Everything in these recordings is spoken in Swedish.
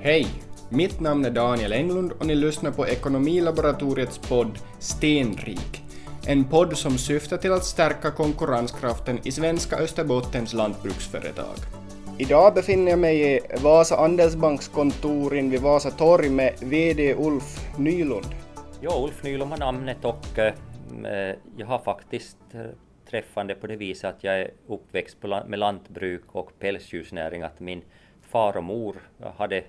Hej! Mitt namn är Daniel Englund och ni lyssnar på Ekonomilaboratoriets podd Stenrik. En podd som syftar till att stärka konkurrenskraften i svenska Österbottens lantbruksföretag. Idag befinner jag mig i Vasa Andelsbanks kontor vid Vasa torg med VD Ulf Nylund. Ja, Ulf Nylund har namnet och eh, jag har faktiskt eh, träffande på det viset att jag är uppväxt med lantbruk och pälsdjursnäring, att min far och mor hade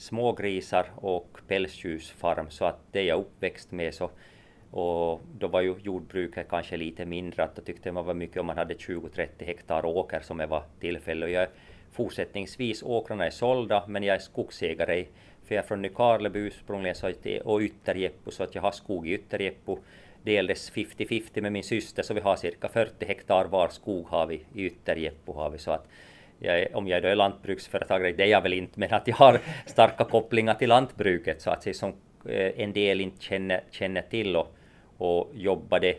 smågrisar och pälsdjursfarm, så att det är jag uppväxt med så och då var ju jordbruket kanske lite mindre, att då tyckte man var mycket om man hade 20-30 hektar åker som det var tillfälle. Och jag, fortsättningsvis, åkrarna är sålda, men jag är skogsägare, för jag är från Nykarleby ursprungligen så att, och Ytterjeppo, så att jag har skog i Ytterjeppo. Delades 50-50 med min syster, så vi har cirka 40 hektar var skog har vi i Ytterjeppo har vi, så att jag är, om jag då är lantbruksföretagare, det är jag väl inte, men att jag har starka kopplingar till lantbruket så att säga som eh, en del inte känner, känner till och, och jobbade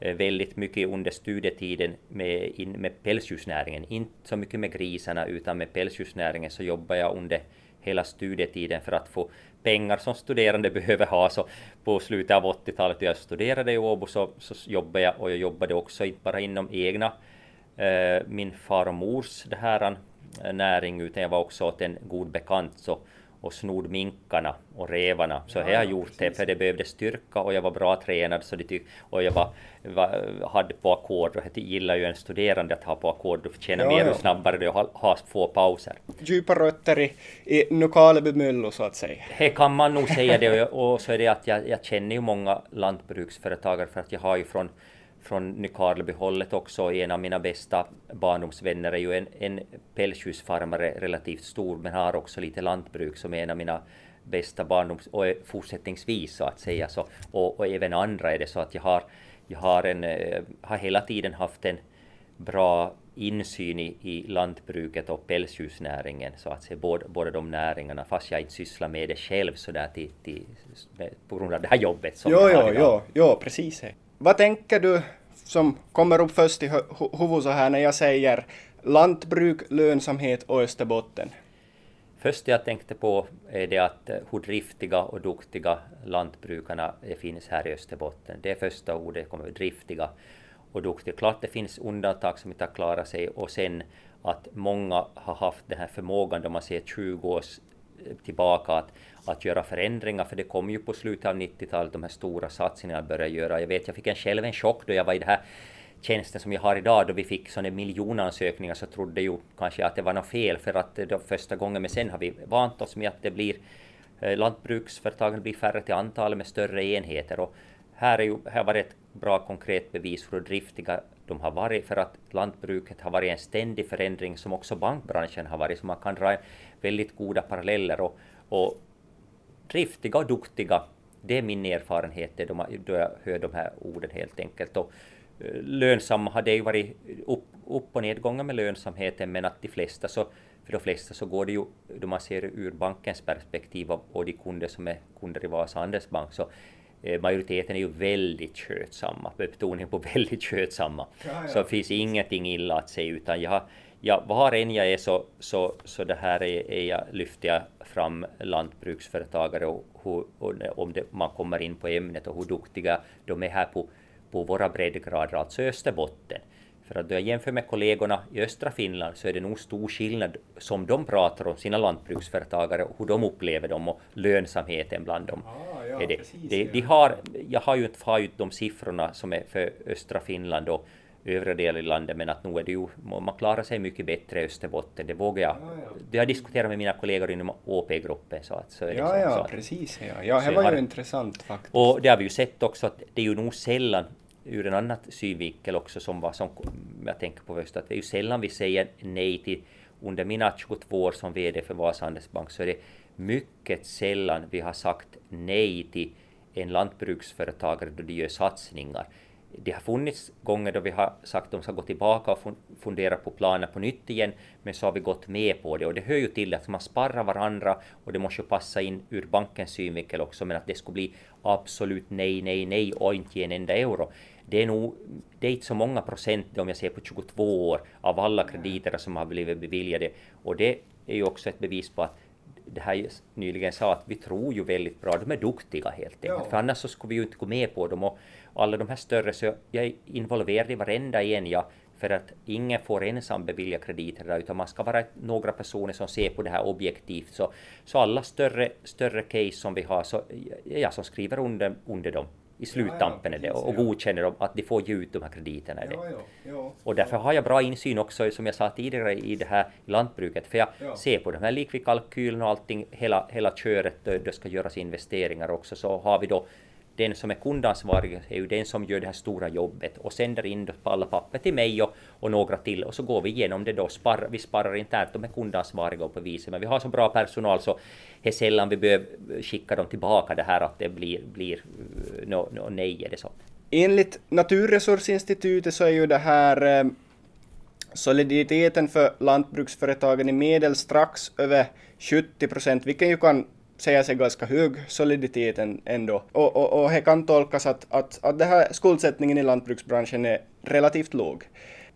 eh, väldigt mycket under studietiden med, in, med pälsdjursnäringen. Inte så mycket med grisarna utan med pälsdjursnäringen så jobbar jag under hela studietiden för att få pengar som studerande behöver ha. Så på slutet av 80-talet när jag studerade i Åbo så, så jobbade jag och jag jobbade också inte bara inom egna min far och mors det här eh, näring utan jag var också åt en god bekant så, och snod minkarna och revarna. Så ja, jag har gjort precis. det för det behövde styrka och jag var bra tränad så det tyck, och jag var, var, hade på ackord och det gillar ju en studerande att ha på ackord, du förtjänar ja, mer ju snabbare du har, har få pauser. Djupa rötter i, i Nukaleby myllo så att säga. Det kan man nog säga det och, och så är det att jag, jag känner ju många lantbruksföretagare för att jag har ju från från Nykarleby-hållet också. En av mina bästa barndomsvänner är ju en, en pälsdjursfarmare, relativt stor, men har också lite lantbruk som är en av mina bästa barndoms... och fortsättningsvis så att säga. Så, och, och även andra är det så att jag har, jag har, en, eh, har hela tiden haft en bra insyn i, i lantbruket och pälsdjursnäringen, så att säga, båda, båda de näringarna, fast jag inte sysslar med det själv sådär till, till, på grund av det här jobbet som jo, jag har jo, jo, jo, precis. Vad tänker du som kommer upp först i huvudet så här när jag säger lantbruk, lönsamhet och Österbotten? Först jag tänkte på är det att eh, hur driftiga och duktiga lantbrukarna finns här i Österbotten. Det är första ordet, kommer driftiga och duktiga. Klart det finns undantag som inte har klarat sig och sen att många har haft den här förmågan, då man ser 20 års tillbaka, att att göra förändringar, för det kom ju på slutet av 90-talet de här stora satsningarna började göra. Jag vet, jag fick en själv en chock då jag var i det här tjänsten som jag har idag, då vi fick sådana miljonansökningar så trodde ju kanske att det var något fel för att det var första gången, men sen har vi vant oss med att det blir eh, lantbruksföretagen blir färre till antal med större enheter och här, är ju, här var det ett bra konkret bevis för hur driftiga de har varit för att lantbruket har varit en ständig förändring som också bankbranschen har varit så man kan dra väldigt goda paralleller och, och driftiga och duktiga. Det är min erfarenhet då jag hör de här orden helt enkelt. Och eh, lönsamma har det ju varit upp, upp och nedgångar med lönsamheten men att de flesta så för de flesta så går det ju, då man ser ur bankens perspektiv och de kunder som är kunder i Vasa Andelsbank så eh, majoriteten är ju väldigt skötsamma, betoning på väldigt skötsamma. Ja, ja. Så det finns ingenting illa att säga utan jag har ja, var än jag är så, så, så det här är, är jag, lyfter jag fram lantbruksföretagare och, hur, och om det, man kommer in på ämnet och hur duktiga de är här på, på våra breddgrader, alltså Österbotten. För att då jag jämför med kollegorna i östra Finland så är det nog stor skillnad som de pratar om sina lantbruksföretagare och hur de upplever dem och lönsamheten bland dem. Ah, ja, är det. Precis, de, de har, jag har ju inte har de siffrorna som är för östra Finland och övriga delar i landet, men att nu är det ju, man klarar sig mycket bättre i Österbotten, det vågar jag. Ja, ja. Det har diskuterat med mina kollegor inom OP-gruppen. Så att, så är det ja, så, ja, så precis. Ja, ja det var har, ju intressant faktiskt. Och det har vi ju sett också att det är ju nog sällan, ur en annan synvinkel också som, var, som jag tänker på först, att det är ju sällan vi säger nej till, under mina 22 år som VD för Vasa Handelsbank, så är det mycket sällan vi har sagt nej till en lantbruksföretagare då de gör satsningar det har funnits gånger då vi har sagt att de ska gå tillbaka och fundera på planer på nytt igen, men så har vi gått med på det. Och det hör ju till att man sparrar varandra och det måste ju passa in ur bankens synvinkel också, men att det skulle bli absolut nej, nej, nej och inte ge en enda euro. Det är nog, det är inte så många procent om jag ser på 22 år av alla krediter som har blivit beviljade och det är ju också ett bevis på att det här nyligen sa att vi tror ju väldigt bra, de är duktiga helt enkelt, ja. för annars så skulle vi ju inte gå med på dem och alla de här större, så jag är involverad i varenda en jag för att ingen får ensam bevilja krediter där, utan man ska vara några personer som ser på det här objektivt. Så, så alla större, större case som vi har, så jag som skriver under, under dem. I sluttampen ja, ja, och, och godkänner dem att de får ge ut de här krediterna. Ja, ja, och därför har jag bra insyn också, som jag sa tidigare, i det här lantbruket, för jag ser på de här likvidkalkylerna och allting, hela, hela köret, det ska göras investeringar också, så har vi då den som är kundansvarig är ju den som gör det här stora jobbet och sänder in på alla papper till mig och, och några till och så går vi igenom det då. Spar, vi sparar internt, de är kundansvariga på viset, men vi har så bra personal så det är sällan vi behöver skicka dem tillbaka det här att det blir, blir eh, no, no, nej är det så. Enligt Naturresursinstitutet så är ju det här eh, soliditeten för lantbruksföretagen i medel strax över 70 procent, vilket ju kan säga sig ganska hög soliditet ändå. Och, och, och det kan tolkas att, att, att det här skuldsättningen i lantbruksbranschen är relativt låg.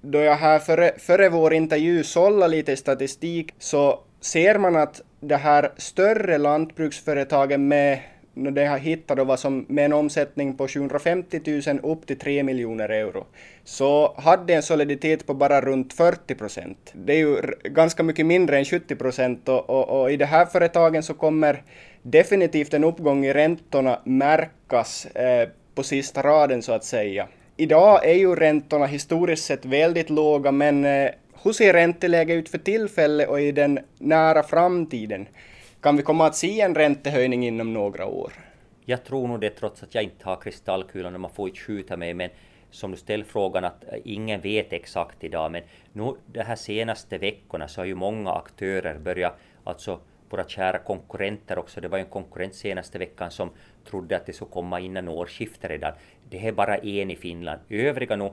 Då jag här före, före vår intervju sållade lite statistik så ser man att det här större lantbruksföretagen med när de har då var som med en omsättning på 750 000 upp till 3 miljoner euro, så hade en soliditet på bara runt 40 procent. Det är ju ganska mycket mindre än 70 procent och, och, och, i de här företagen så kommer definitivt en uppgång i räntorna märkas eh, på sista raden så att säga. Idag är ju räntorna historiskt sett väldigt låga men eh, hur ser ränteläget ut för tillfället och i den nära framtiden? Kan vi komma att se en räntehöjning inom några år? Jag tror nog det trots att jag inte har kristallkulan och man får inte skjuta mig men som du ställer frågan att eh, ingen vet exakt idag men nu de här senaste veckorna så har ju många aktörer börjat, alltså våra kära konkurrenter också, det var ju en konkurrent senaste veckan som trodde att det skulle komma innan årsskiftet redan. Det är bara en i Finland. Övriga nu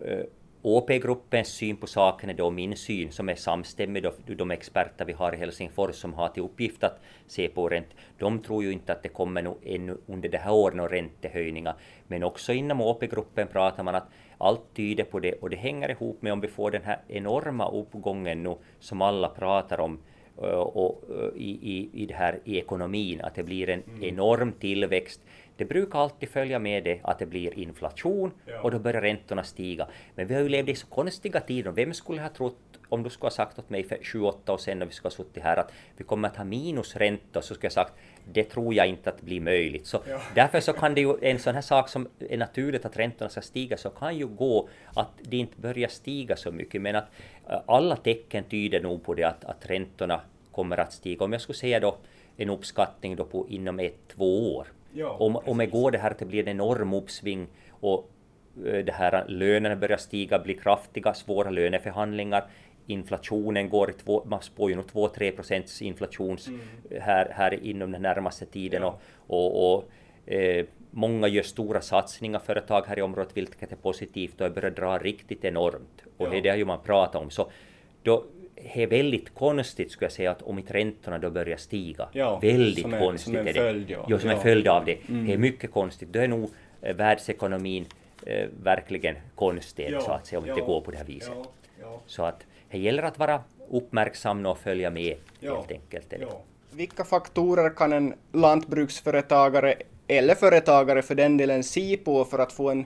eh, OP-gruppens syn på saken är då min syn som är samstämmig då de experter vi har i Helsingfors som har till uppgift att se på ränt. De tror ju inte att det kommer nu ännu under det här året några räntehöjningar. Men också inom OP-gruppen pratar man att allt tyder på det och det hänger ihop med om vi får den här enorma uppgången nu som alla pratar om och, eh, i, i, i det här i ekonomin, att det blir en mm. enorm tillväxt det brukar alltid följa med det att det blir inflation ja. och då börjar räntorna stiga. Men vi har ju levt i så konstiga tider. Vem skulle ha trott om du skulle ha sagt åt mig för 28 år sedan när vi skulle ha suttit här att vi kommer att ha minusräntor så skulle jag sagt det tror jag inte att det blir möjligt. Så ja. Därför så kan det ju en sån här sak som är naturligt att räntorna ska stiga så kan ju gå att det inte börjar stiga så mycket men att äh, alla tecken tyder nog på det att, att räntorna kommer att stiga. Om jag skulle säga då en uppskattning då på inom ett, två år Ja, om, om det går det här att det blir en enorm uppsving och eh, det här lönerna börjar stiga, blir kraftiga, svåra löneförhandlingar, inflationen går i två, man spår ju nog 2-3 procents inflation mm. här, här inom den närmaste tiden ja. och, och, och eh, många gör stora satsningar, företag här i området, vilket är positivt och det börjar dra riktigt enormt. Och ja. det har ju man pratat om. Så då, det är väldigt konstigt skulle jag säga att om inte räntorna då börjar stiga. Ja, väldigt som en, konstigt som en är det. Följd, ja. Jo, som ja. en följd av det. Mm. Det är mycket konstigt. Då är nog eh, världsekonomin eh, verkligen konstig ja, så att säga om ja, det går på det här viset. Så att det gäller att vara uppmärksam och följa med helt enkelt. Är. Vilka faktorer kan en lantbruksföretagare eller företagare för den delen se på för att få en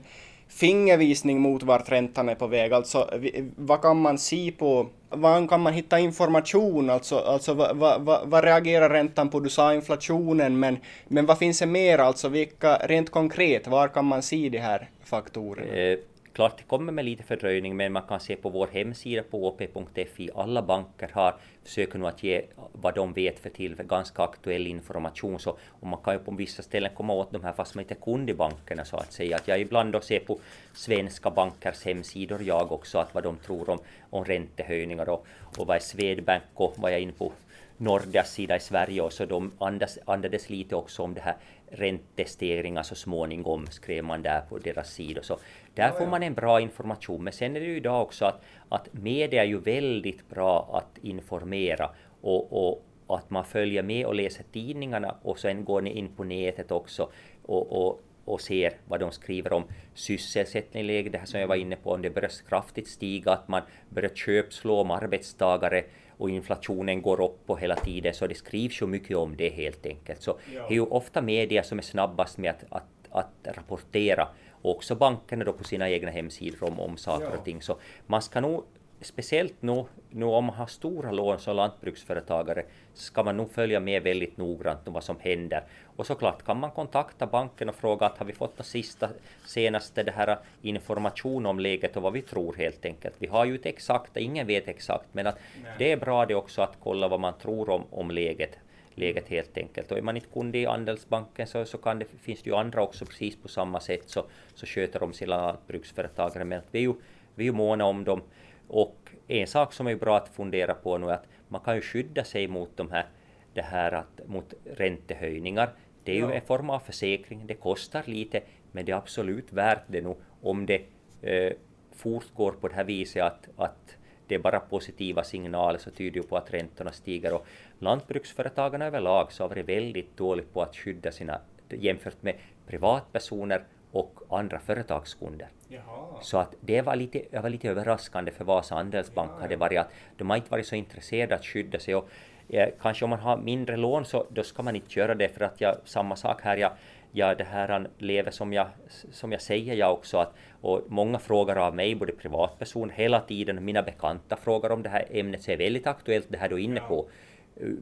fingervisning mot vart räntan är på väg. Alltså vad kan man se på, var kan man hitta information, alltså, alltså vad, vad, vad reagerar räntan på? Du sa inflationen, men, men vad finns det mer, alltså vilka, rent konkret, var kan man se de här faktorerna? Eh, Klart, det kommer med lite fördröjning, men man kan se på vår hemsida på op.fi. Alla banker har försöker nu att ge vad de vet för till ganska aktuell information. Så, och man kan ju på vissa ställen komma åt de här fast man inte är kund i bankerna så att säga. Att jag ibland då ser på svenska bankers hemsidor jag också att vad de tror om, om räntehöjningar och, och vad är Swedbank och vad jag är inne på Nordeas sida i Sverige och så de andas, andades lite också om det här räntestegringar så småningom, skrev man där på deras sida. Så där får man en bra information. Men sen är det ju idag också att, att media är ju väldigt bra att informera och, och att man följer med och läser tidningarna och sen går ni in på nätet också och, och och ser vad de skriver om sysselsättning, läge, det här som jag var inne på, om det börjar kraftigt stiga, att man börjar köpslå om arbetstagare och inflationen går upp och hela tiden, så det skrivs ju mycket om det helt enkelt. Så ja. det är ju ofta media som är snabbast med att, att, att rapportera, och också bankerna då på sina egna hemsidor om, om saker ja. och ting. Så man ska nog speciellt nu, nu om man har stora lån som lantbruksföretagare ska man nog följa med väldigt noggrant vad som händer. Och såklart kan man kontakta banken och fråga att har vi fått den sista, senaste det här information om läget och vad vi tror helt enkelt. Vi har ju inte exakt, ingen vet exakt, men att det är bra det också att kolla vad man tror om, om läget läget helt enkelt. Och är man inte kunde i Andelsbanken så, så kan det, finns det ju andra också precis på samma sätt så, så sköter de sina lantbruksföretagare. Men vi är ju, vi är ju måna om dem. Och en sak som är bra att fundera på nu är att man kan ju skydda sig mot de här, det här att, mot räntehöjningar. Det är ju en form av försäkring, det kostar lite, men det är absolut värt det nu om det eh, fortgår på det här viset att, att det är bara positiva signaler så tyder ju på att räntorna stiger och lantbruksföretagarna överlag så har varit väldigt dåligt på att skydda sina jämfört med privatpersoner och andra företagskunder. Jaha. Så att det var lite, det var lite överraskande för Vasa Andelsbank ja, hade varit att de har inte varit så intresserade att skydda sig och eh, kanske om man har mindre lån så då ska man inte göra det för att jag, samma sak här, jag, jag det här lever som jag, som jag säger jag också att och många frågar av mig, både privatperson hela tiden, mina bekanta frågar om det här ämnet, så är väldigt aktuellt det här du är inne på,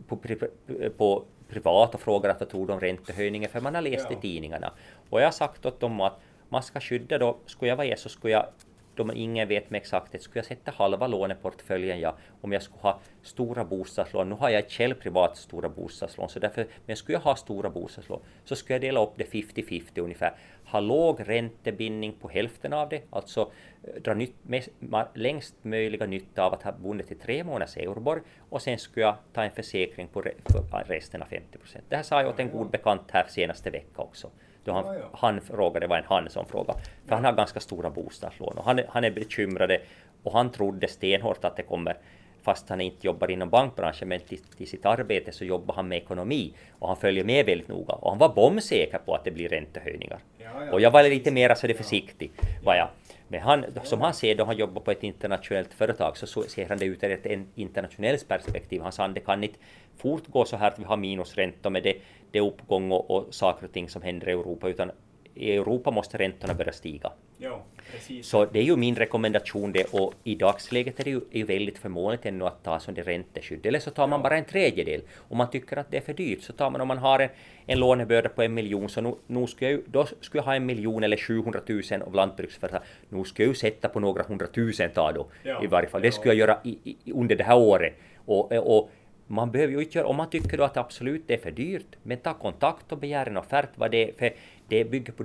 på, på privat och frågar att vad tror de räntehöjningen, för man har läst ja. i tidningarna. Och jag har sagt åt dem att man ska skydda då, skulle jag vara er så skulle jag då ingen vet med exakthet, skulle jag sätta halva låneportföljen ja, om jag skulle ha stora bostadslån. Nu har jag själv privat stora bostadslån, så därför, men skulle jag ha stora bostadslån så skulle jag dela upp det 50-50 ungefär. Ha låg räntebindning på hälften av det, alltså eh, dra nytt, mest, längst möjliga nytta av att ha bundet till tre månaders Euroborg och sen skulle jag ta en försäkring på resten av 50 procent. Det här sa jag åt en god bekant här senaste vecka också. Då han, ja, ja. han frågade, det var en han som frågade, för han har ganska stora bostadslån och han, han är bekymrad och han trodde stenhårt att det kommer fast han inte jobbar inom bankbranschen, men till, till, sitt arbete så jobbar han med ekonomi och han följer med väldigt noga. Och han var bombsäker på att det blir räntehöjningar. Ja, ja. Och jag var lite mer så det försiktig, var jag. Men han, som han ser då han jobbar på ett internationellt företag så, så ser han det ut ur ett internationellt perspektiv. Han sa att det kan inte fortgå så här att vi har minusräntor med det, det uppgång och, och saker och ting som händer i Europa, utan i Europa måste räntorna börja stiga. Ja precis. Så det är ju min rekommendation det och i dagsläget är det ju är väldigt förmånligt ännu att ta som det ränteskydd. Eller så tar man bara en tredjedel. Om man tycker att det är för dyrt så tar man om man har en, en lånebörda på en miljon så nu, nu skulle jag, då skulle jag ha en miljon eller 700 000 av lantbruksföretag. Nu skulle jag ju sätta på några hundratusen ta då ja, i varje fall. Det skulle jag göra i, i, under det här året. Och, och man behöver ju inte göra, om man tycker då att absolut det är för dyrt, men ta kontakt och begär en offert vad det är, för det bygger på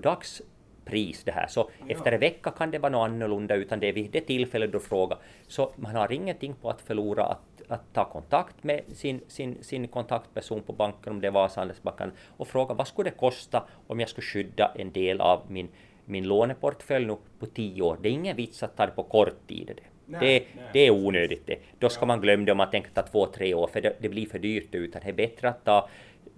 dagspris det här. Så ja. efter en vecka kan det vara något annorlunda, utan det är vid det tillfället du frågar. Så man har ingenting på att förlora att, att ta kontakt med sin, sin, sin kontaktperson på banken, om det var Handelsbanken, och fråga vad skulle det kosta om jag skulle skydda en del av min, min låneportfölj nu på tio år. Det är ingen vits att ta det på kort tid. Det. Nej, det, nej. det är onödigt det. Då ska ja. man glömma det om man tänker ta två, tre år, för det, det blir för dyrt utan det är bättre att ta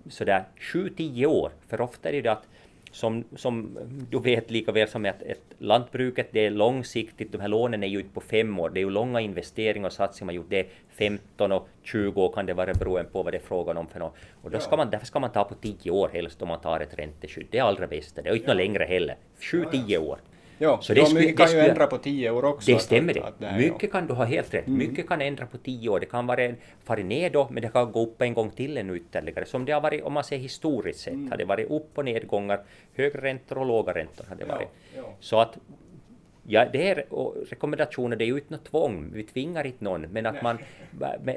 sådär sju, tio år. För ofta är det att som, som du vet lika väl som att ett lantbruket, det är långsiktigt, de här lånen är ju inte på fem år, det är ju långa investeringar och satsningar. Man gjort, det är 15 och 20 år kan det vara beroende på vad det är frågan om för något. Och då ska man, därför ska man ta på 10 år helst om man tar ett ränteskydd, det är allra bästa, det är inte ja. något längre heller, 7-10 år. Ja, så det skulle, mycket kan skulle, ju ändra på tio år också. Det stämmer det. det mycket ja. kan du ha helt rätt. Mm. Mycket kan ändra på tio år. Det kan vara en, fara ner då, men det kan gå upp en gång till ännu ytterligare. Som det har varit, om man ser historiskt sett, mm. har det varit upp och nedgångar, högre räntor och låga räntor har det varit. Ja, ja. Så att Ja, det är rekommendationer, det är ju inte något tvång, vi tvingar inte någon, men att man...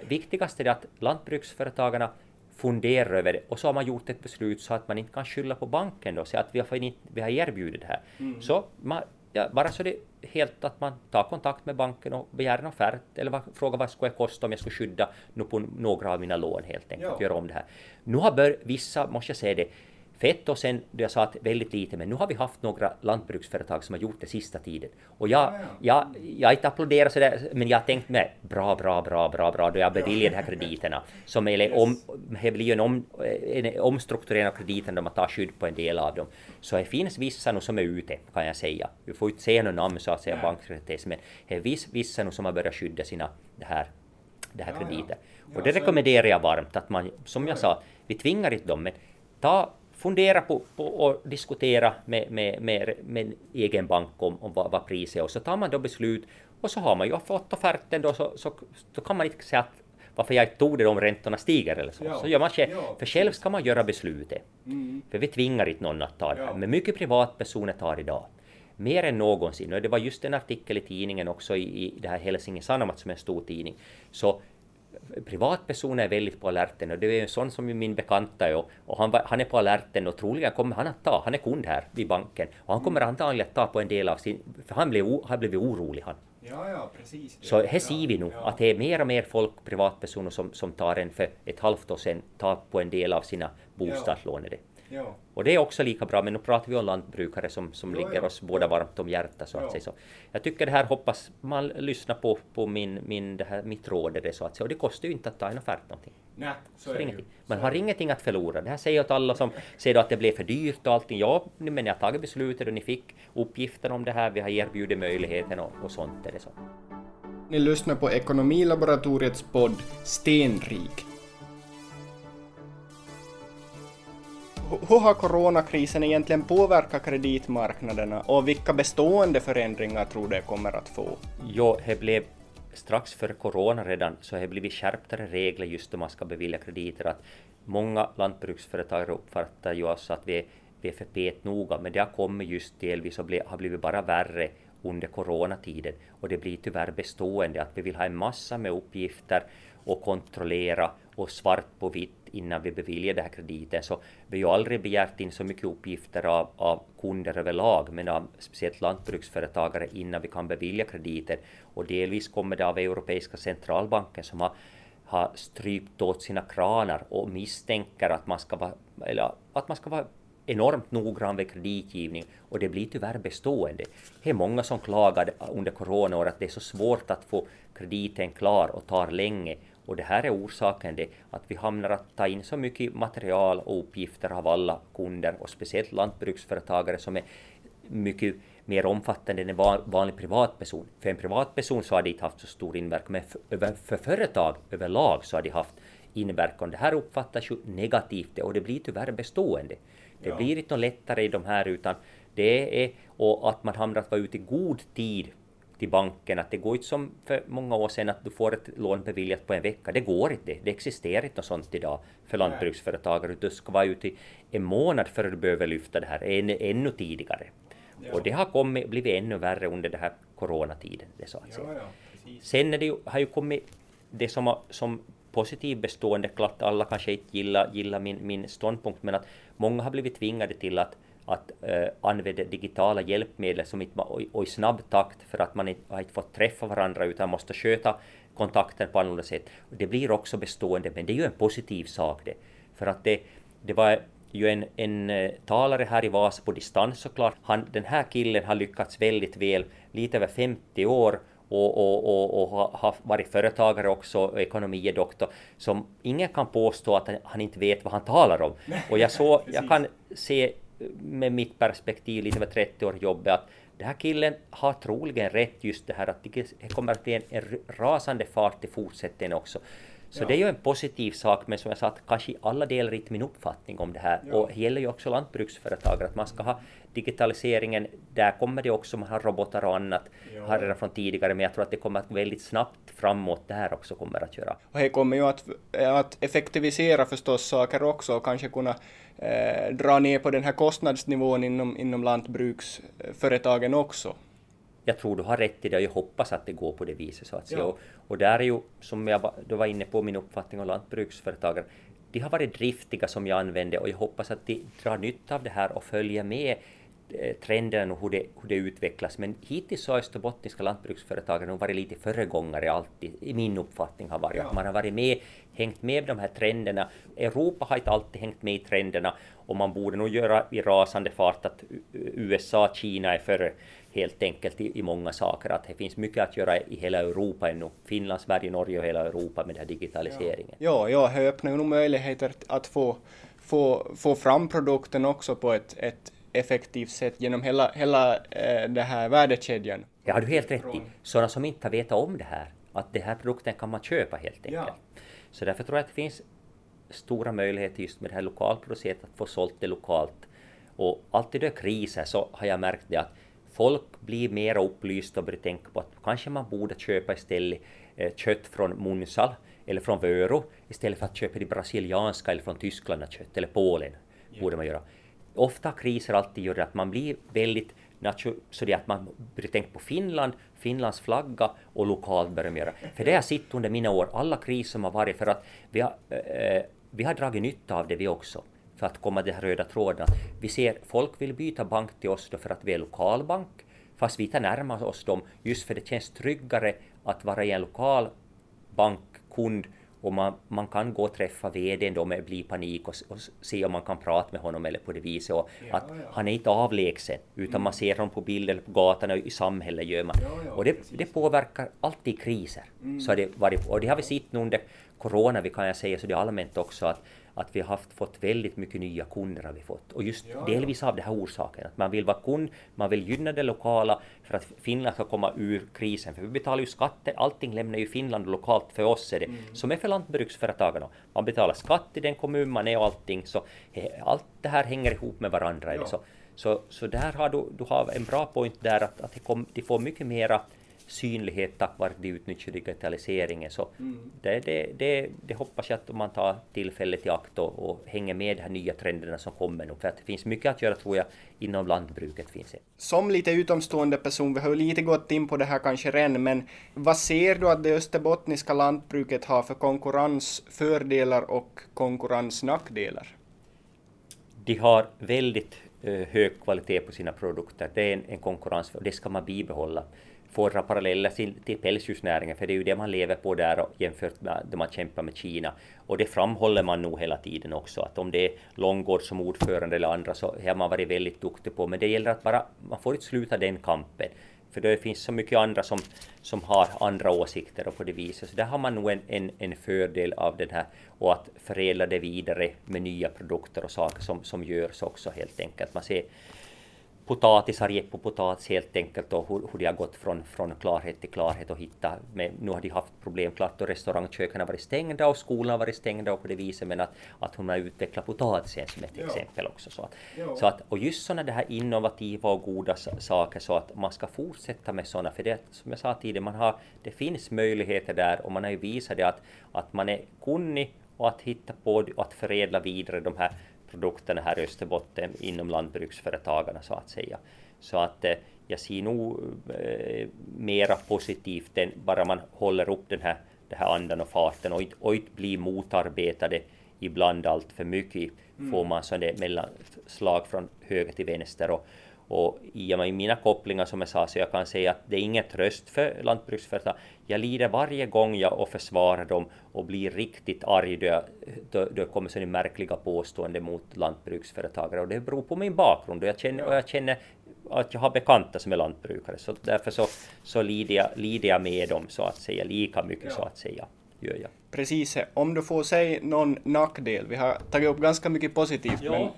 Viktigast är det att lantbruksföretagarna funderar över det och så har man gjort ett beslut så att man inte kan skylla på banken då, så att vi har, vi har erbjudit det här. Mm. Så man, ja, bara så det är helt att man tar kontakt med banken och begär en offert eller vad, frågar vad skulle det kosta om jag skulle skydda nu på några av mina lån helt enkelt, ja. göra om det här. Nu har bör, vissa, måste jag säga det, för ett år sedan, då jag sa att väldigt lite, men nu har vi haft några lantbruksföretag som har gjort det sista tiden. Och jag, jag, jag inte applåderar sådär, men jag har tänkt mig bra, bra, bra, bra, bra, då jag beviljar de här krediterna. Som är om, det blir en, om, en omstrukturering av krediterna då man tar skydd på en del av dem. Så det finns vissa nu som är ute, kan jag säga. Vi får inte säga några namn så att säga, banksekretess, men det finns vissa nu som har börjat skydda sina det här, det här krediter. Och det rekommenderar jag varmt, att man, som jag sa, vi tvingar inte dem, men ta fundera på, på och diskutera med, med, med, med egen bank om, om vad, vad priset är och så tar man då beslut och så har man ju fått offerten då så, så, så kan man inte säga att varför jag tog det om räntorna stiger eller så. Ja. Så gör man själv, ja, för själv ska man göra beslutet. Mm. För vi tvingar inte någon att ta det här. Men mycket privatpersoner tar idag. Mer än någonsin. Och det var just en artikel i tidningen också i, i det här Helsingin Sanomat som är en stor tidning. Så privatpersoner är väldigt på alerten och det är en sån som min bekanta är och, och han, han, är på alerten och troligen kommer han att ta, han är kund här vid banken och han kommer antagligen att ta på en del av sin, för han blev, han blev orolig han. Ja, ja, precis. Så här ser vi nu ja. att det är mer och mer folk, privatpersoner som, som tar en för ett halvt år sedan, tar på en del av sina bostadslån. Ja. Ja. Och det är också lika bra, men nu pratar vi om lantbrukare som, som ja, ligger ja, oss båda varmt om hjärtat så att säga. Så jag tycker det här hoppas man lyssnar på, på min, min, det här, mitt råd det så att säga. Och det kostar ju inte att ta en offert någonting. Nej, så är det Man har ingenting att förlora. Det här säger jag åt alla som säger att det blev för dyrt och allting. Ja, men ni har tagit beslutet och ni fick uppgifter om det här. Vi har erbjudit möjligheten och, och sånt. Är det så. Ni lyssnar på Ekonomilaboratoriets podd Stenrik hur har coronakrisen egentligen påverkat kreditmarknaderna och vilka bestående förändringar tror du det kommer att få? Jo, det blev strax före corona redan så har det blivit skärptare regler just om man ska bevilja krediter. Att många lantbruksföretag uppfattar ju alltså att vi är, vi är för petnoga, men det har kommit just delvis och har blivit bara värre under coronatiden och det blir tyvärr bestående att vi vill ha en massa med uppgifter och kontrollera och svart på vitt innan vi beviljar den här krediten. Så vi har aldrig begärt in så mycket uppgifter av, av kunder överlag, men av speciellt lantbruksföretagare innan vi kan bevilja krediter. Och delvis kommer det av Europeiska centralbanken som har, har strypt åt sina kranar och misstänker att man ska vara, eller att man ska vara enormt noggrann vid kreditgivning och det blir tyvärr bestående. Det är många som klagade under coronaåret att det är så svårt att få krediten klar och tar länge och det här är orsaken det att vi hamnar att ta in så mycket material och uppgifter av alla kunder och speciellt lantbruksföretagare som är mycket mer omfattande än en vanlig privatperson. För en privatperson så har det inte haft så stor inverkan, men för, för företag överlag så har det haft inverkan. Det här uppfattas ju negativt och det blir tyvärr bestående. Det ja. blir inte lättare i de här utan det är och att man hamnar att vara ute i god tid till banken att det går inte som för många år sedan att du får ett lån beviljat på en vecka. Det går inte. Det existerar inte något sånt idag för lantbruksföretagare. Du ska vara ute i en månad före du behöver lyfta det här, än, ännu tidigare. Ja. Och det har kommit, blivit ännu värre under den här coronatiden. Det så att säga. Ja, ja, Sen är det ju, har ju kommit det som, som positiv bestående, klart alla kanske inte gillar, gillar min, min ståndpunkt, men att många har blivit tvingade till att att uh, använda digitala hjälpmedel som inte, och, och i snabb takt för att man inte, har inte fått träffa varandra utan måste sköta kontakten på annorlunda sätt. Det blir också bestående, men det är ju en positiv sak det. För att det, det var ju en, en uh, talare här i Vasa på distans såklart. Han, den här killen har lyckats väldigt väl, lite över 50 år och, och, och, och har varit företagare också, ekonomidoktor, som ingen kan påstå att han inte vet vad han talar om. Och jag, så, jag kan se med mitt perspektiv, lite över 30 år jobbet, att den här killen har troligen rätt just det här att det kommer att bli en, en rasande fart i fortsättningen också. Så ja. det är ju en positiv sak, men som jag sa, att kanske alla delar inte min uppfattning om det här. Ja. Och det gäller ju också lantbruksföretagare, att man ska ha digitaliseringen, där kommer det också, man har robotar och annat, ja. har redan från tidigare, men jag tror att det kommer att gå väldigt snabbt framåt, det här också kommer att göra. Och det kommer ju att, att effektivisera förstås saker också, och kanske kunna eh, dra ner på den här kostnadsnivån inom, inom lantbruksföretagen också jag tror du har rätt i det och jag hoppas att det går på det viset. Så att säga. Ja. Och, och där är ju, som jag då var inne på min uppfattning om lantbruksföretagare, de har varit driftiga som jag använde och jag hoppas att de drar nytta av det här och följer med eh, trenderna och hur det, hur det utvecklas. Men hittills har österbottniska lantbruksföretagen nog varit lite föregångare alltid, i min uppfattning har varit. Ja. Man har varit med, hängt med de här trenderna. Europa har inte alltid hängt med i trenderna och man borde nog göra i rasande fart att USA, Kina är före helt enkelt i, i, många saker. Att det finns mycket att göra i hela Europa ännu. Finland, Sverige, Norge och hela Europa med den här digitaliseringen. Ja, ja, det öppnar ju nog möjligheter att få, få, få fram produkten också på ett, ett effektivt sätt genom hela, hela eh, den här värdekedjan. Ja, har du helt rätt i. Sådana som inte har vetat om det här, att den här produkten kan man köpa helt enkelt. Ja. Så därför tror jag att det finns stora möjligheter just med det här lokalproducerat, att få sålt det lokalt. Och alltid det är kriser så har jag märkt det att folk blir mer upplysta och börjar tänka på att kanske man borde köpa istället eh, kött från Munsal eller från Vörå istället för att köpa det brasilianska eller från Tyskland kött eller Polen. Yeah. borde man göra. Ofta kriser alltid gör att man blir väldigt så det att man börjar tänka på Finland, Finlands flagga och lokalt börjar man göra. För det har jag sett under mina år, alla kriser som har varit, för att vi har, eh, eh vi har dragit nytta av det vi också för att komma den här röda tråden. Vi ser folk vill byta bank till oss då för att vi är lokalbank, fast vi tar närmare oss dem just för det känns tryggare att vara i en lokal bankkund och man, man kan gå och träffa VDn då med bli panik och, och, se om man kan prata med honom eller på det viset. Och ja, att ja. Han är inte avlägsen, utan mm. man ser honom på bilder på gatan och i samhället gör man. Ja, och det, det, påverkar alltid kriser. Mm. Så det varit, och det har vi sett nu under corona, vi kan jag säga så det allmänt också, att att vi har haft, fått väldigt mycket nya kunder har vi fått. Och just ja, delvis av den här orsaken, att man vill vara kund, man vill gynna det lokala för att Finland ska komma ur krisen. För vi betalar ju skatter, allting lämnar ju Finland lokalt för oss är det, mm. som är för lantbruksföretagarna. Man betalar skatt i den kommun man är och allting, så allt det här hänger ihop med varandra. Ja. Så, så, så där har du, du har en bra point där att, att de, kom, de får mycket mera synlighet tack vare att de utnyttjar digitaliseringen. Så mm. det, det, det, det, hoppas jag att man tar tillfället i akt och, och hänger med de här nya trenderna som kommer nu. För att det finns mycket att göra tror jag inom lantbruket. finns det. Som lite utomstående person, vi har ju lite gått in på det här kanske redan, men vad ser du att det österbottniska lantbruket har för konkurrensfördelar och konkurrensnackdelar? De har väldigt uh, hög kvalitet på sina produkter. Det är en, en konkurrens och det ska man bibehålla får dra paralleller till, till pälsdjursnäringen, för det är ju det man lever på där och jämfört med det man kämpar med Kina. Och det framhåller man nog hela tiden också, att om det är Långgård som ordförande eller andra så har man varit väldigt duktig på, men det gäller att bara, man får inte sluta den kampen. För det finns så mycket andra som, som har andra åsikter och på det viset. Så där har man nog en, en, en fördel av den här och att förädla det vidare med nya produkter och saker som, som görs också helt enkelt. Man ser potatisar gett på potatis helt enkelt och hur, hur de har gått från, från klarhet till klarhet och hitta. Men nu har de haft problem klart och restaurangköken har varit stängda och skolan har varit stängda och på det viset men att, att hon har utvecklat potatisen som ett ja. exempel också. Så att, ja. så att, och just sådana det här innovativa och goda saker så att man ska fortsätta med sådana för det som jag sa tidigare, man har, det finns möjligheter där och man har ju visat det att, att man är kunnig och att hitta på och att förädla vidare de här produkterna här i Österbotten inom lantbruksföretagarna så att säga. Så att eh, jag ser nog eh, mera positivt än bara man håller upp den här, den här andan och farten och inte, och inte blir motarbetade ibland allt för mycket mm. får man sådana mellanslag från höger till vänster och, och i mina kopplingar som jag sa så jag kan säga att det är ingen tröst för lantbruksföretag. Jag lider varje gång jag och försvarar dem och blir riktigt arg då, jag, då, då kommer sådana märkliga påståenden mot lantbruksföretagare och det beror på min bakgrund och jag känner, och jag känner att jag har bekanta som är lantbrukare så därför så, så lider, jag, lider jag med dem så att säga lika mycket ja. så att säga. Gör jag. Precis, om du får säga någon nackdel, vi har tagit upp ganska mycket positivt ja. men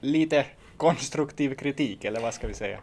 lite konstruktiv kritik, eller vad ska vi säga?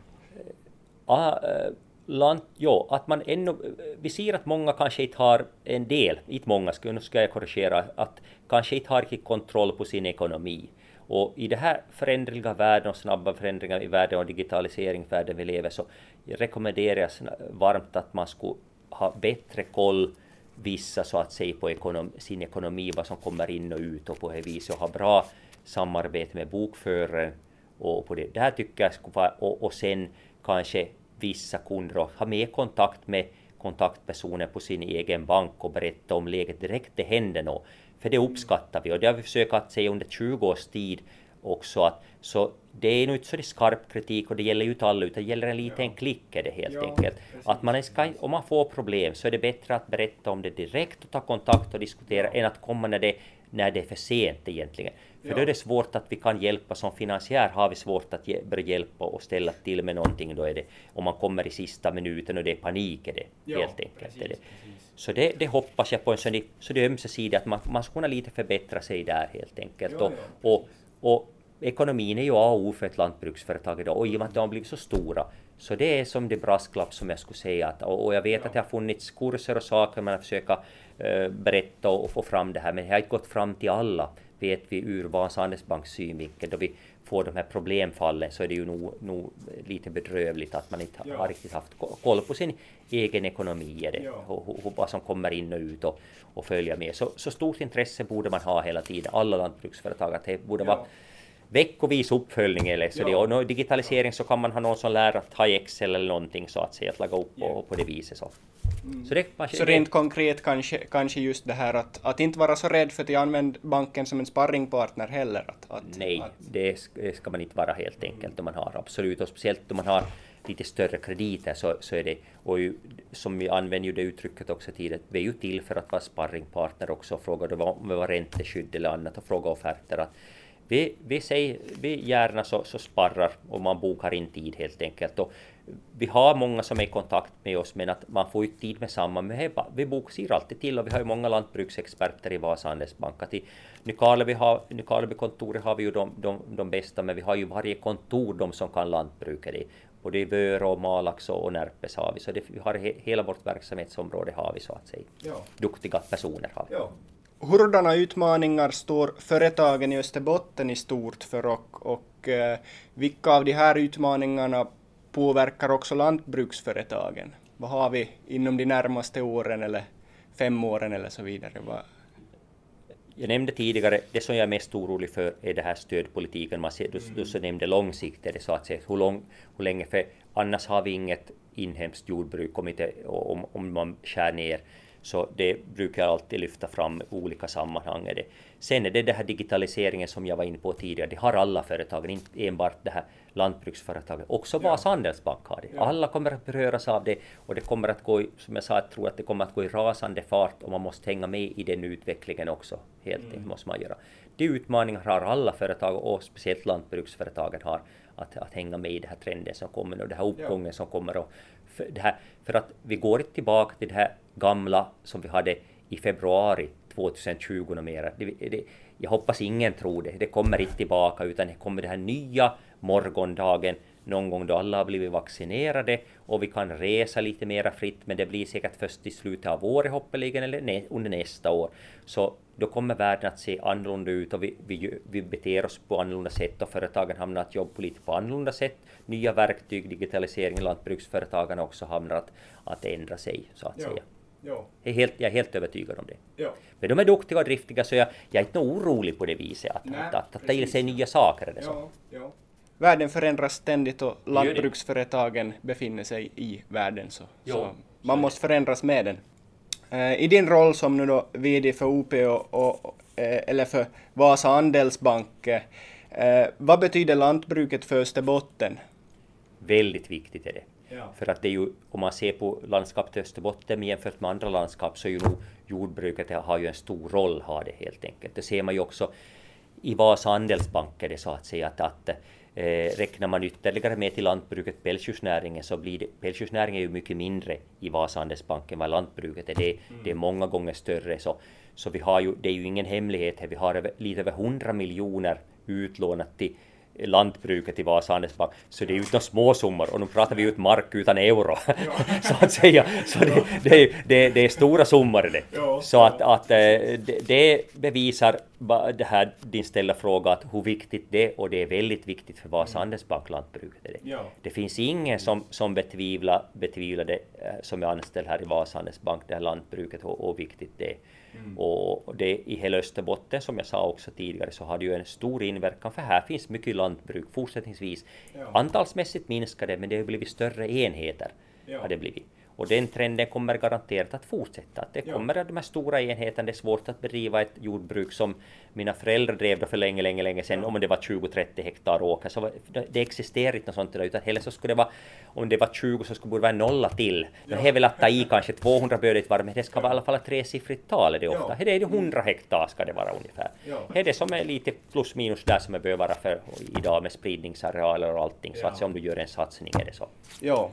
Ah, eh, land, jo, att man ännu, eh, vi ser att många kanske inte har en del, inte många, nu ska jag korrigera, att kanske inte har riktigt kontroll på sin ekonomi. Och i det här förändringar världen och snabba förändringar i världen och digitaliseringsvärlden vi lever så rekommenderar jag varmt att man skulle ha bättre koll vissa så att säga på ekonom, sin ekonomi, vad som kommer in och ut och på det viset och ha bra samarbete med bokföraren och på det. Det här tycker jag skulle vara, och, och sen kanske vissa kunder ha mer kontakt med kontaktpersoner på sin egen bank och berätta om läget direkt det händer något. För det uppskattar vi och det har vi försökt att säga under 20 års tid också. Att, så det är nog inte så skarp kritik och det gäller ju inte alla utan det gäller en liten ja. klick är det helt ja, enkelt. Precis. Att man ska, om man får problem så är det bättre att berätta om det direkt och ta kontakt och diskutera än att komma när det, när det är för sent egentligen. För ja. då är det svårt att vi kan hjälpa, som finansiär har vi svårt att börja hjälpa och ställa till med någonting då är det, om man kommer i sista minuten och det är panik är det, ja, helt enkelt. Precis, det. Så det, det, hoppas jag på en sån, så det är ömsesidigt, att man, man ska kunna lite förbättra sig där helt enkelt. Ja, och, och, och ekonomin är ju A och O för ett lantbruksföretag idag och i och med att de har blivit så stora så det är som det brasklapp som jag skulle säga att, och jag vet ja. att det har funnits kurser och saker man har försökt uh, berätta och, och, få fram det här men det har inte gått fram till alla vet vi ur Vasa Handelsbanks synvinkel då vi får de här problemfallen så är det ju nog, nog lite bedrövligt att man inte ja. har riktigt haft koll på sin egen ekonomi det, ja. och, och, vad som kommer in och ut och, och följa med. Så, så stort intresse borde man ha hela tiden, alla lantbruksföretag, att det borde vara veckovis uppföljning eller så ja. det, och digitalisering så kan man ha någon som lär att ha Excel eller någonting så att säga, att laga upp yeah. och, på det viset så. Mm. Så, det, så rent konkret kanske, kanske just det här att, att inte vara så rädd för att använda banken som en sparringpartner heller? Att, att, Nej, att... Det, ska man inte vara helt enkelt om man har absolut och speciellt om man har lite större krediter så, så är det, och ju, som vi använder ju det uttrycket också tidigare, vi är ju till för att vara sparringpartner också, frågar du om det var ränteskydd eller annat och fråga offerter. Att vi, vi, säger, vi gärna så, så sparrar och man bokar in tid helt enkelt. Och vi har många som är i kontakt med oss men att man får ju tid med samma. Men vi bokar alltid till och vi har ju många lantbruksexperter i Vasa Handelsbank. I Nykarleby, har, Nykarleby-kontoret har vi ju de, de, de, bästa men vi har ju varje kontor de som kan lantbruket. I, både i Vörå, Malax och Närpes har vi. Så det, vi har he, hela vårt verksamhetsområde har vi så att säga. Ja. Duktiga personer har vi. Ja. Hurdana utmaningar står företagen i Österbotten i stort för och, och eh, vilka av de här utmaningarna påverkar också lantbruksföretagen? Vad har vi inom de närmaste åren eller fem åren eller så vidare? Vad... Jag nämnde tidigare, det som jag är mest orolig för är det här stödpolitiken. Man ser, du, du så nämnde långsiktigt, det så att säga, hur, lång, hur länge, för annars har vi inget inhemskt jordbruk om, inte, om, om man skär ner så det brukar jag alltid lyfta fram i olika sammanhang. det. Sen är det den här digitaliseringen som jag var inne på tidigare, det har alla företag, inte enbart det här lantbruksföretaget. Också ja. Vasa Handelsbank har det. Ja. Alla kommer att beröras av det och det kommer att gå, i, som jag sa, jag tror att det kommer att gå i rasande fart och man måste hänga med i den utvecklingen också. Helt mm. enkelt måste man göra. De utmaningar har alla företag och speciellt lantbruksföretagen har att, att hänga med i den här trenden som kommer och den här uppgången ja. som kommer. Och för, det här, för att vi går inte tillbaka till det här gamla som vi hade i februari 2020 och mera. Det, det, jag hoppas ingen tror det. Det kommer inte tillbaka utan det kommer den här nya morgondagen någon gång då alla har blivit vaccinerade och vi kan resa lite mera fritt men det blir säkert först i slutet av året hoppeligen eller under nästa år. Så då kommer världen att se annorlunda ut och vi, vi, vi beter oss på annorlunda sätt och företagen hamnar att jobba lite på annorlunda sätt. Nya verktyg, digitalisering, lantbruksföretagen också hamnar att, att ändra sig så att ja. säga. Ja. Jag, är helt, jag är helt övertygad om det. Ja. Men de är duktiga och driftiga så jag, jag är inte orolig på det viset att, Nej, att, att, att ta till sig nya saker. Eller så. Ja, ja. Världen förändras ständigt och lantbruksföretagen befinner sig i världen så, så man måste förändras med den. Uh, I din roll som nu då VD för OP och, och uh, eller för Vasa Andelsbank, uh, vad betyder lantbruket för Österbotten? Väldigt viktigt är det. Ja. För att det är ju, om man ser på landskapet Österbotten jämfört med andra landskap så är ju nog jordbruket har ju en stor roll, har det helt enkelt. Det ser man ju också i Vasa Andelsbank är det så att säga att, att eh, räknar man ytterligare med till lantbruket pälsdjursnäringen så blir det, pälsdjursnäringen är ju mycket mindre i Vasa Andelsbank än vad lantbruket är. Det, mm. det är många gånger större så, så vi har ju, det är ju ingen hemlighet, vi har över, lite över 100 miljoner utlånat till lantbruket i Vasa Handelsbank, så det är ju inte små summor och nu pratar vi ut mark utan euro, så att säga. Så det, det, det, det är stora summor det. Så att, att eh, det, bevisar det här din ställda fråga att hur viktigt det är och det är väldigt viktigt för Vasa Handelsbank lantbruket. Det. Det finns ingen som, som betvivlar, betvivlar det eh, som är anställd här i Vasa Handelsbank, det här lantbruket och hur viktigt det är. Mm. Och det i hela Österbotten, som jag sa också tidigare, så har det ju en stor inverkan, för här finns mycket lantbruk fortsättningsvis. Ja. Antalsmässigt minskar det, men det har blivit större enheter. Ja. Har det blivit. Och den trenden kommer garanterat att fortsätta. Att det Ja. kommer att de här stora enheterna, det är svårt att bedriva ett jordbruk som mina föräldrar drev då för länge, länge, länge sedan, om det var 20-30 hektar åker. Så var- det, existerar inte något sånt idag, utan heller så skulle det vara, om det var 20 så skulle det vara nolla till. Ja. Det är väl att ta i kanske 200 bör det inte vara, men det ska vara i alla fall ett tresiffrigt tal är det ofta. Ja. Det är det 100 hektar ska det vara ungefär. Ja. Det är det som är lite plus minus där som det bör vara för idag med spridningsarealer och allting. Så Ja. att se om du gör en satsning är det så. Ja.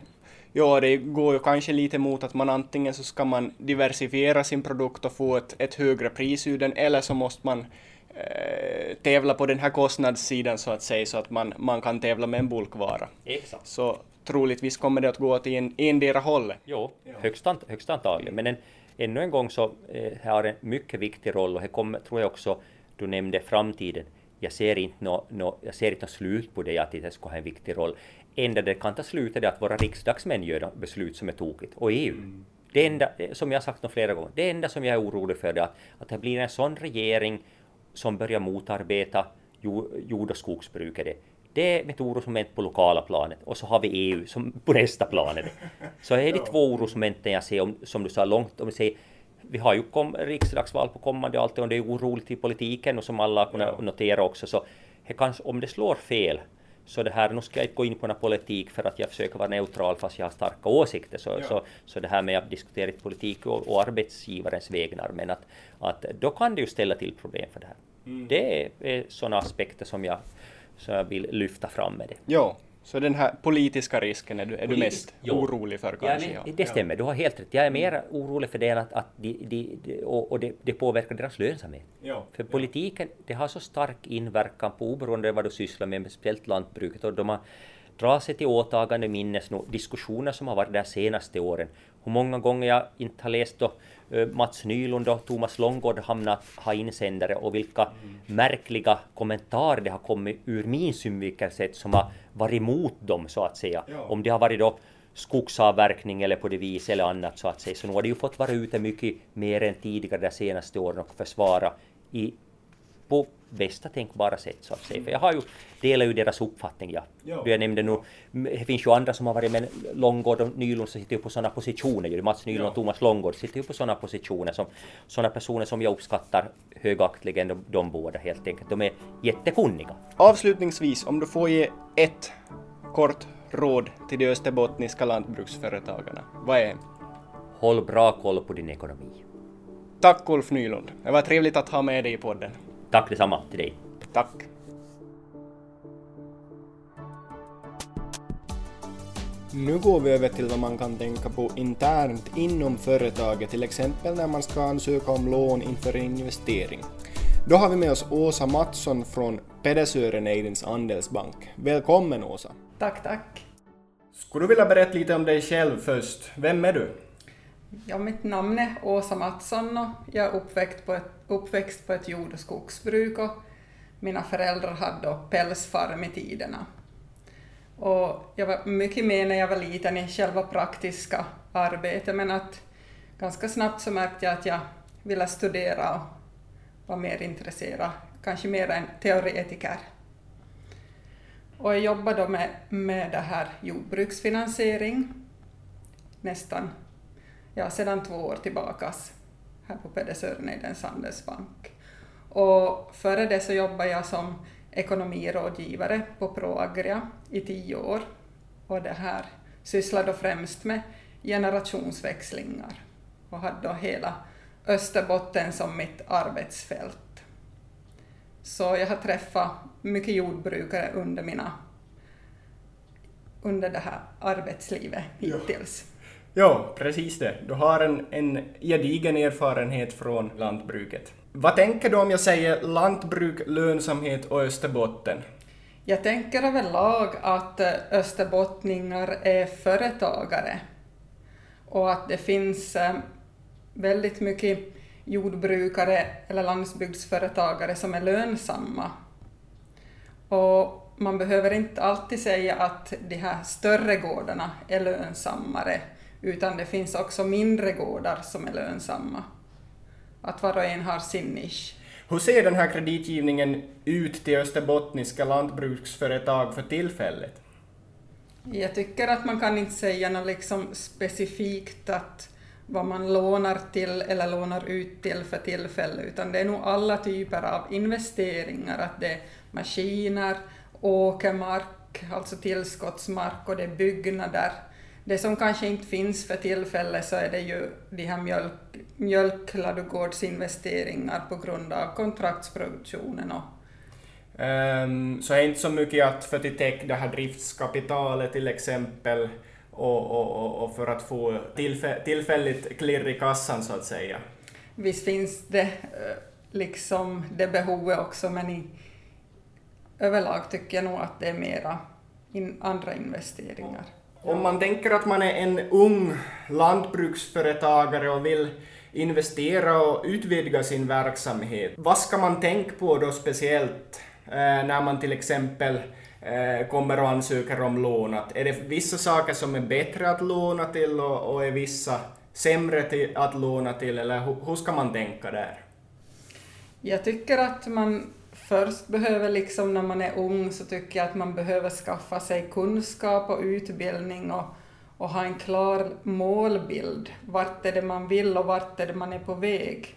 Ja, det går ju kanske lite mot att man antingen så ska man diversifiera sin produkt och få ett, ett högre pris ur den, eller så måste man eh, tävla på den här kostnadssidan så att säga, så att man, man kan tävla med en bulkvara. Exakt. Så troligtvis kommer det att gå till en, endera hållet. Jo, högst, ant, högst antagligen. Men en, ännu en gång så eh, har en mycket viktig roll och det kommer, tror jag också, du nämnde framtiden. Jag ser inte nå nå- jag ser inte något slut på det att det ska ha en viktig roll. Enda det kan ta slut är det att våra riksdagsmän gör beslut som är tokigt. Och EU. Det enda, som jag har sagt flera gånger, det enda som jag är orolig för är att, att det blir en sån regering som börjar motarbeta jo- jord och skogsbrukare. Det är mitt orosmoment på lokala planet och så har vi EU som på nästa planet. Så är det två orosmomenten jag ser om, som du sa långt, om vi säger vi har ju kom, riksdagsval på kommande allt och det är oroligt i politiken och som alla har kunnat notera också så kanske, om det slår fel så det här, nu ska jag inte gå in på någon politik för att jag försöker vara neutral fast jag har starka åsikter så, Ja. så, så det här med att diskutera politik och, och arbetsgivarens vägnar men att, att då kan det ju ställa till problem för det här. Det är, är sådana aspekter som jag, som jag vill lyfta fram med det. Ja, så den här politiska risken är du, är du mest jo. orolig för Ja, kanske? men det stämmer, du har helt rätt. Jag är mer orolig för det än att, att de, de, de, och, och det, det påverkar deras lönsamhet. Ja, För politiken, det har så stark inverkan på oberoende vad du sysslar med, speciellt lantbruket, och de har drar sig till åtagande minnes nu diskussioner som har varit där senaste åren. Hur många gånger jag inte har läst då eh, Mats Nylund och Thomas Långgård hamnat ha insändare och vilka märkliga kommentarer det har kommit ur min synvinkel sett som har varit emot dem så att säga. Ja. Om det har varit då skogsavverkning eller på det viset eller annat så att säga. Så nu har de ju fått vara ute mycket mer än tidigare de senaste åren och försvara i, på bästa tänkbara sätt så att säga. För jag har ju, delar ju deras uppfattning ja. Ja. Du, Jag nämnde nu, det finns ju andra som har varit med Långgård och Nylund som sitter ju på sådana positioner. ju. Mats Nylund Ja. och Thomas Långgård sitter ju på sådana positioner som sådana personer som jag uppskattar högaktligen de, de båda helt enkelt. De är jättekunniga. Avslutningsvis, om du får ge ett kort råd till de österbottniska lantbruksföretagarna, vad är det? Håll bra koll på din ekonomi. Tack Ulf Nylund. Det var trevligt att ha med dig i podden. Tack detsamma till dig. Tack. Nu går vi över till vad man kan tänka på internt inom företaget, till exempel när man ska ansöka om lån inför en investering. Då har vi med oss Åsa Mattsson från Pedersören Eidens Andelsbank. Välkommen Åsa! Tack, tack. Skulle du vilja berätta lite om dig själv först? Vem är du? Ja, mitt namn är Åsa Mattsson och jag är uppväxt på ett, uppväxt på ett jord och skogsbruk och mina föräldrar hade då pälsfarm i tiderna. Och jag var mycket med när jag var liten i själva praktiska arbetet men att ganska snabbt så märkte jag att jag ville studera och var mer intresserad, kanske mer än teoretiker. Och jag jobbade då med, med det här jordbruksfinansiering nästan ja, sedan två år tillbaka här på Pedersören Eidens Handelsbank. Och före det så jobbade jag som ekonomirådgivare på Proagria i tio år och det här sysslade då främst med generationsväxlingar och hade då hela Österbotten som mitt arbetsfält. Så jag har träffat mycket jordbrukare under mina under det här arbetslivet hittills. Ja, precis det. Du har en, en gedigen erfarenhet från lantbruket. Vad tänker du om jag säger lantbruk, lönsamhet och Österbotten? Jag tänker överlag att eh, österbottningar är företagare och att det finns eh, väldigt mycket jordbrukare eller landsbygdsföretagare som är lönsamma. Och man behöver inte alltid säga att de här större gårdarna är lönsammare, utan det finns också mindre gårdar som är lönsamma. Att var och en har sin nisch. Hur ser den här kreditgivningen ut till österbottniska lantbruksföretag för tillfället? Jag tycker att man kan inte säga något liksom specifikt att vad man lånar till eller lånar ut till för tillfället, utan det är nog alla typer av investeringar, att det är maskiner, åkermark, alltså tillskottsmark och det är byggnader. Det som kanske inte finns för tillfället så är det ju de här mjölk, mjölkladugårdsinvesteringar på grund av kontraktsproduktionen och Um, så är inte så mycket att för att täcka det här driftskapitalet till exempel och, och, och för att få tillfä tillfälligt klirr i kassan så att säga. Visst finns det eh, liksom det behovet också men i överlag tycker jag nog att det är mera in andra investeringar. Om man tänker att man är en ung lantbruksföretagare och vill investera och utvidga sin verksamhet, vad ska man tänka på då speciellt eh, när man till exempel eh, kommer och ansöker om lån? är det vissa saker som är bättre att låna till och, är vissa sämre till, att låna till, eller hur, hur ska man tänka där? Jag tycker att man först behöver, liksom när man är ung, så tycker jag att man behöver skaffa sig kunskap och utbildning och, och ha en klar målbild. Vart är det man vill och vart är det man är på väg?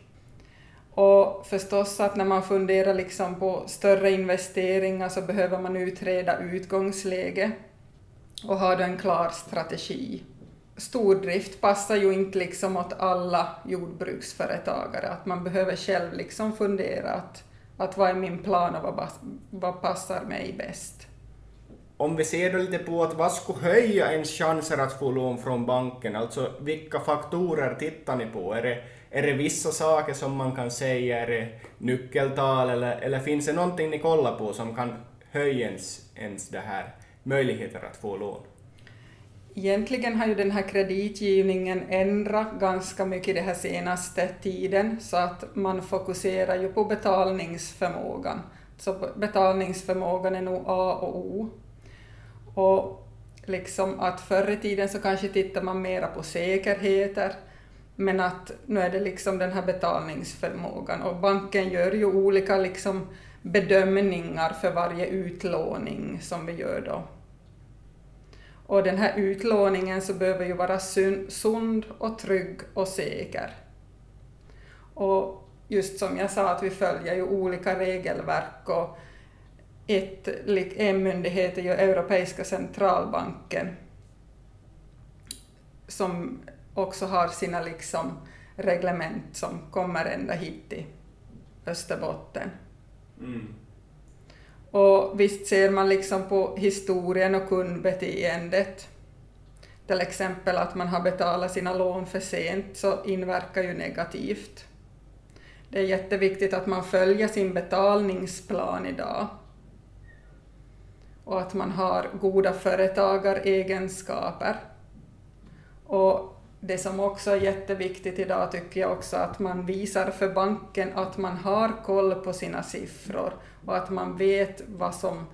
Och förstås att när man funderar liksom på större investeringar så behöver man utreda utgångsläge och ha en klar strategi. Stordrift passar ju inte liksom åt alla jordbruksföretagare, att man behöver själv liksom fundera att, att vad är min plan och vad, vad passar mig bäst. Om vi ser då lite på att vad skulle höja ens chanser att få lån från banken, alltså vilka faktorer tittar ni på? Är det är det vissa saker som man kan säga, är det nyckeltal eller, eller finns det någonting ni kollar på som kan höja ens, ens det här möjligheter att få lån? Egentligen har ju den här kreditgivningen ändrat ganska mycket den här senaste tiden, så att man fokuserar ju på betalningsförmågan. Så betalningsförmågan är nog A och O. Och liksom att förr i tiden så kanske tittar man mera på säkerheter, men att nu är det liksom den här betalningsförmågan och banken gör ju olika liksom bedömningar för varje utlåning som vi gör då. Och den här utlåningen så behöver ju vara sund och trygg och säker. Och just som jag sa att vi följer ju olika regelverk och ett, en myndighet är ju Europeiska centralbanken som också har sina liksom reglement som kommer ända hit till Österbotten. Mm. Och visst ser man liksom på historien och kundbeteendet. Till exempel att man har betalat sina lån för sent så inverkar ju negativt. Det är jätteviktigt att man följer sin betalningsplan idag. Och att man har goda företagaregenskaper. Och det som också är jätteviktigt idag tycker jag också att man visar för banken att man har koll på sina siffror och att man vet vad som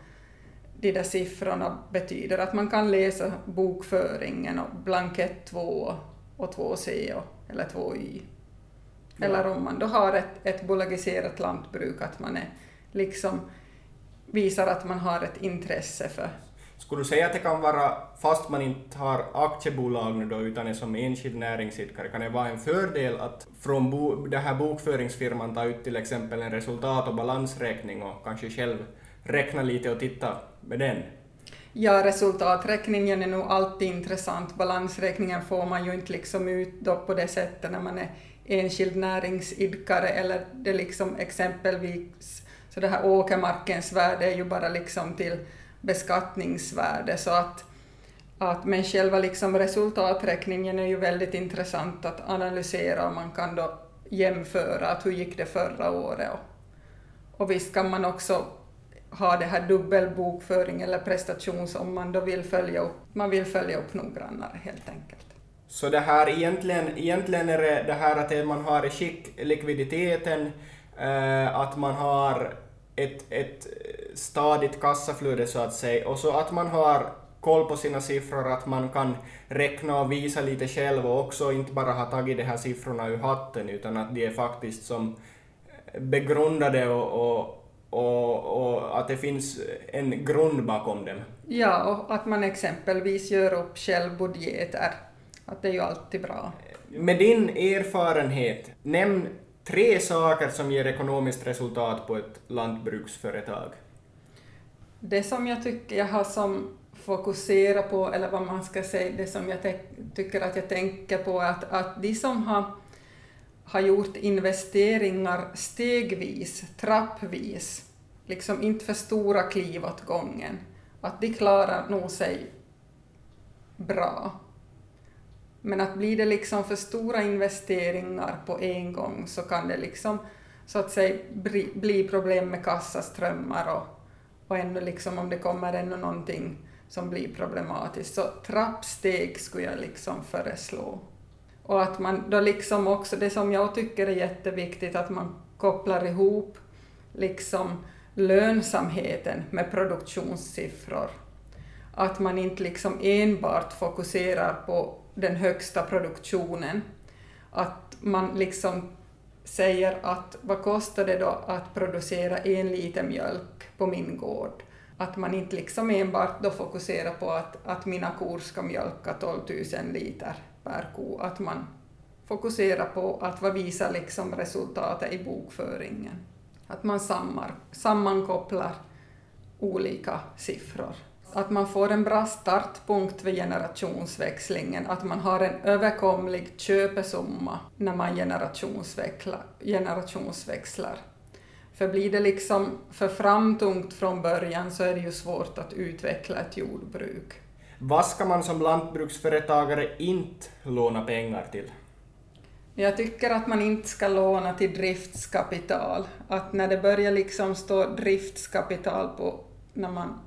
de där siffrorna betyder. Att man kan läsa bokföringen och blankett 2 och 2C eller 2Y. Ja. Eller om man då har ett, ett bolagiserat lantbruk, att man är liksom visar att man har ett intresse för skulle du säga att det kan vara, fast man inte har aktiebolag nu då, utan är som enskild näringsidkare, kan det vara en fördel att från bo, den här bokföringsfirman ta ut till exempel en resultat och balansräkning och kanske själv räkna lite och titta med den? Ja, resultaträkningen är nog alltid intressant. Balansräkningen får man ju inte liksom ut då på det sättet när man är enskild näringsidkare eller det liksom exempelvis så det här åkermarkens värde är ju bara liksom till beskattningsvärde. Så att, att, men själva liksom resultaträkningen är ju väldigt intressant att analysera och man kan då jämföra att hur gick det förra året. Och, och visst kan man också ha det här dubbelbokföring eller prestation som man då vill följa upp, man vill följa upp noggrannare helt enkelt. Så det här egentligen, egentligen är det, det här att man har i skick likviditeten, eh, att man har ett, ett stadigt kassaflöde så att säga, och så att man har koll på sina siffror, att man kan räkna och visa lite själv och också inte bara ha tagit de här siffrorna ur hatten utan att de är faktiskt som begrundade och, och, och, och att det finns en grund bakom dem. Ja, och att man exempelvis gör upp själv budgeter. Att det är ju alltid bra. Med din erfarenhet, nämn tre saker som ger ekonomiskt resultat på ett lantbruksföretag. Det som jag tycker jag har som fokusera på, eller vad man ska säga, det som jag tycker att jag tänker på, att, att de som har, har gjort investeringar stegvis, trappvis, liksom inte för stora kliv åt gången, att de klarar nog sig bra. Men att blir det liksom för stora investeringar på en gång så kan det liksom så att säga bli problem med kassaströmmar och, och ännu liksom om det kommer ännu någonting som blir problematiskt. Så trappsteg skulle jag liksom föreslå. Och att man då liksom också, det som jag tycker är jätteviktigt, att man kopplar ihop liksom lönsamheten med produktionssiffror. Att man inte liksom enbart fokuserar på den högsta produktionen. Att man liksom säger att vad kostar det då att producera en liter mjölk på min gård? Att man inte liksom enbart då fokuserar på att, att mina kor ska mjölka 12 000 liter per ko, att man fokuserar på att vad visar liksom resultatet i bokföringen. Att man sammar, sammankopplar olika siffror. Att man får en bra startpunkt vid generationsväxlingen, att man har en överkomlig köpesumma när man generationsväxlar. generationsväxlar. För blir det liksom för framtungt från början så är det ju svårt att utveckla ett jordbruk. Vad ska man som lantbruksföretagare inte låna pengar till? Jag tycker att man inte ska låna till driftskapital. Att när det börjar liksom stå driftskapital på, när man,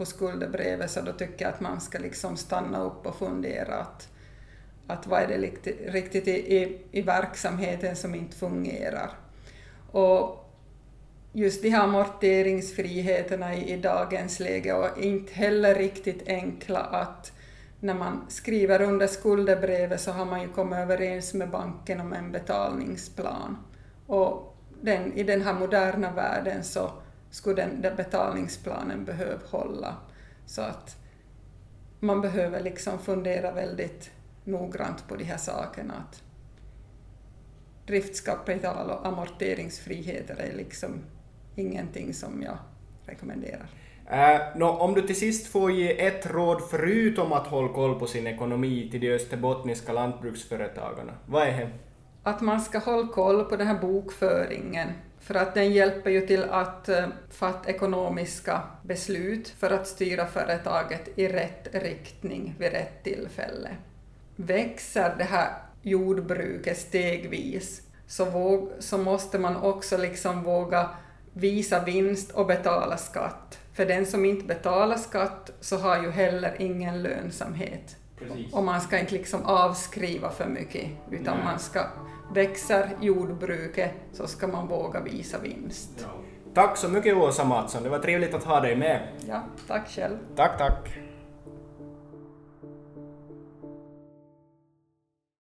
på skuldebrevet så då tycker jag att man ska liksom stanna upp och fundera att, att vad är det riktigt i, i, i verksamheten som inte fungerar. Och just de här amorteringsfriheterna i, i dagens läge och inte heller riktigt enkla att när man skriver under skuldebrevet så har man ju kommit överens med banken om en betalningsplan. Och den, i den här moderna världen så skulle den, den betalningsplanen behöva hålla. Så att man behöver liksom fundera väldigt noggrant på de här sakerna. Att driftskapital och amorteringsfriheter är liksom ingenting som jag rekommenderar. Uh, no, om du till sist får ge ett råd förutom att hålla koll på sin ekonomi till de österbottniska lantbruksföretagarna, vad är det? Att man ska hålla koll på den här bokföringen, för att den hjälper ju till att uh, fatta ekonomiska beslut för att styra företaget i rätt riktning vid rätt tillfälle. Växer det här jordbruket stegvis så, våg, så måste man också liksom våga visa vinst och betala skatt. För den som inte betalar skatt så har ju heller ingen lönsamhet. Precis. Och man ska inte liksom avskriva för mycket, utan Nej. man ska växer jordbruket så ska man våga visa vinst. Ja. Tack så mycket Åsa Mattsson, det var trevligt att ha dig med. Ja, tack själv. Tack, tack.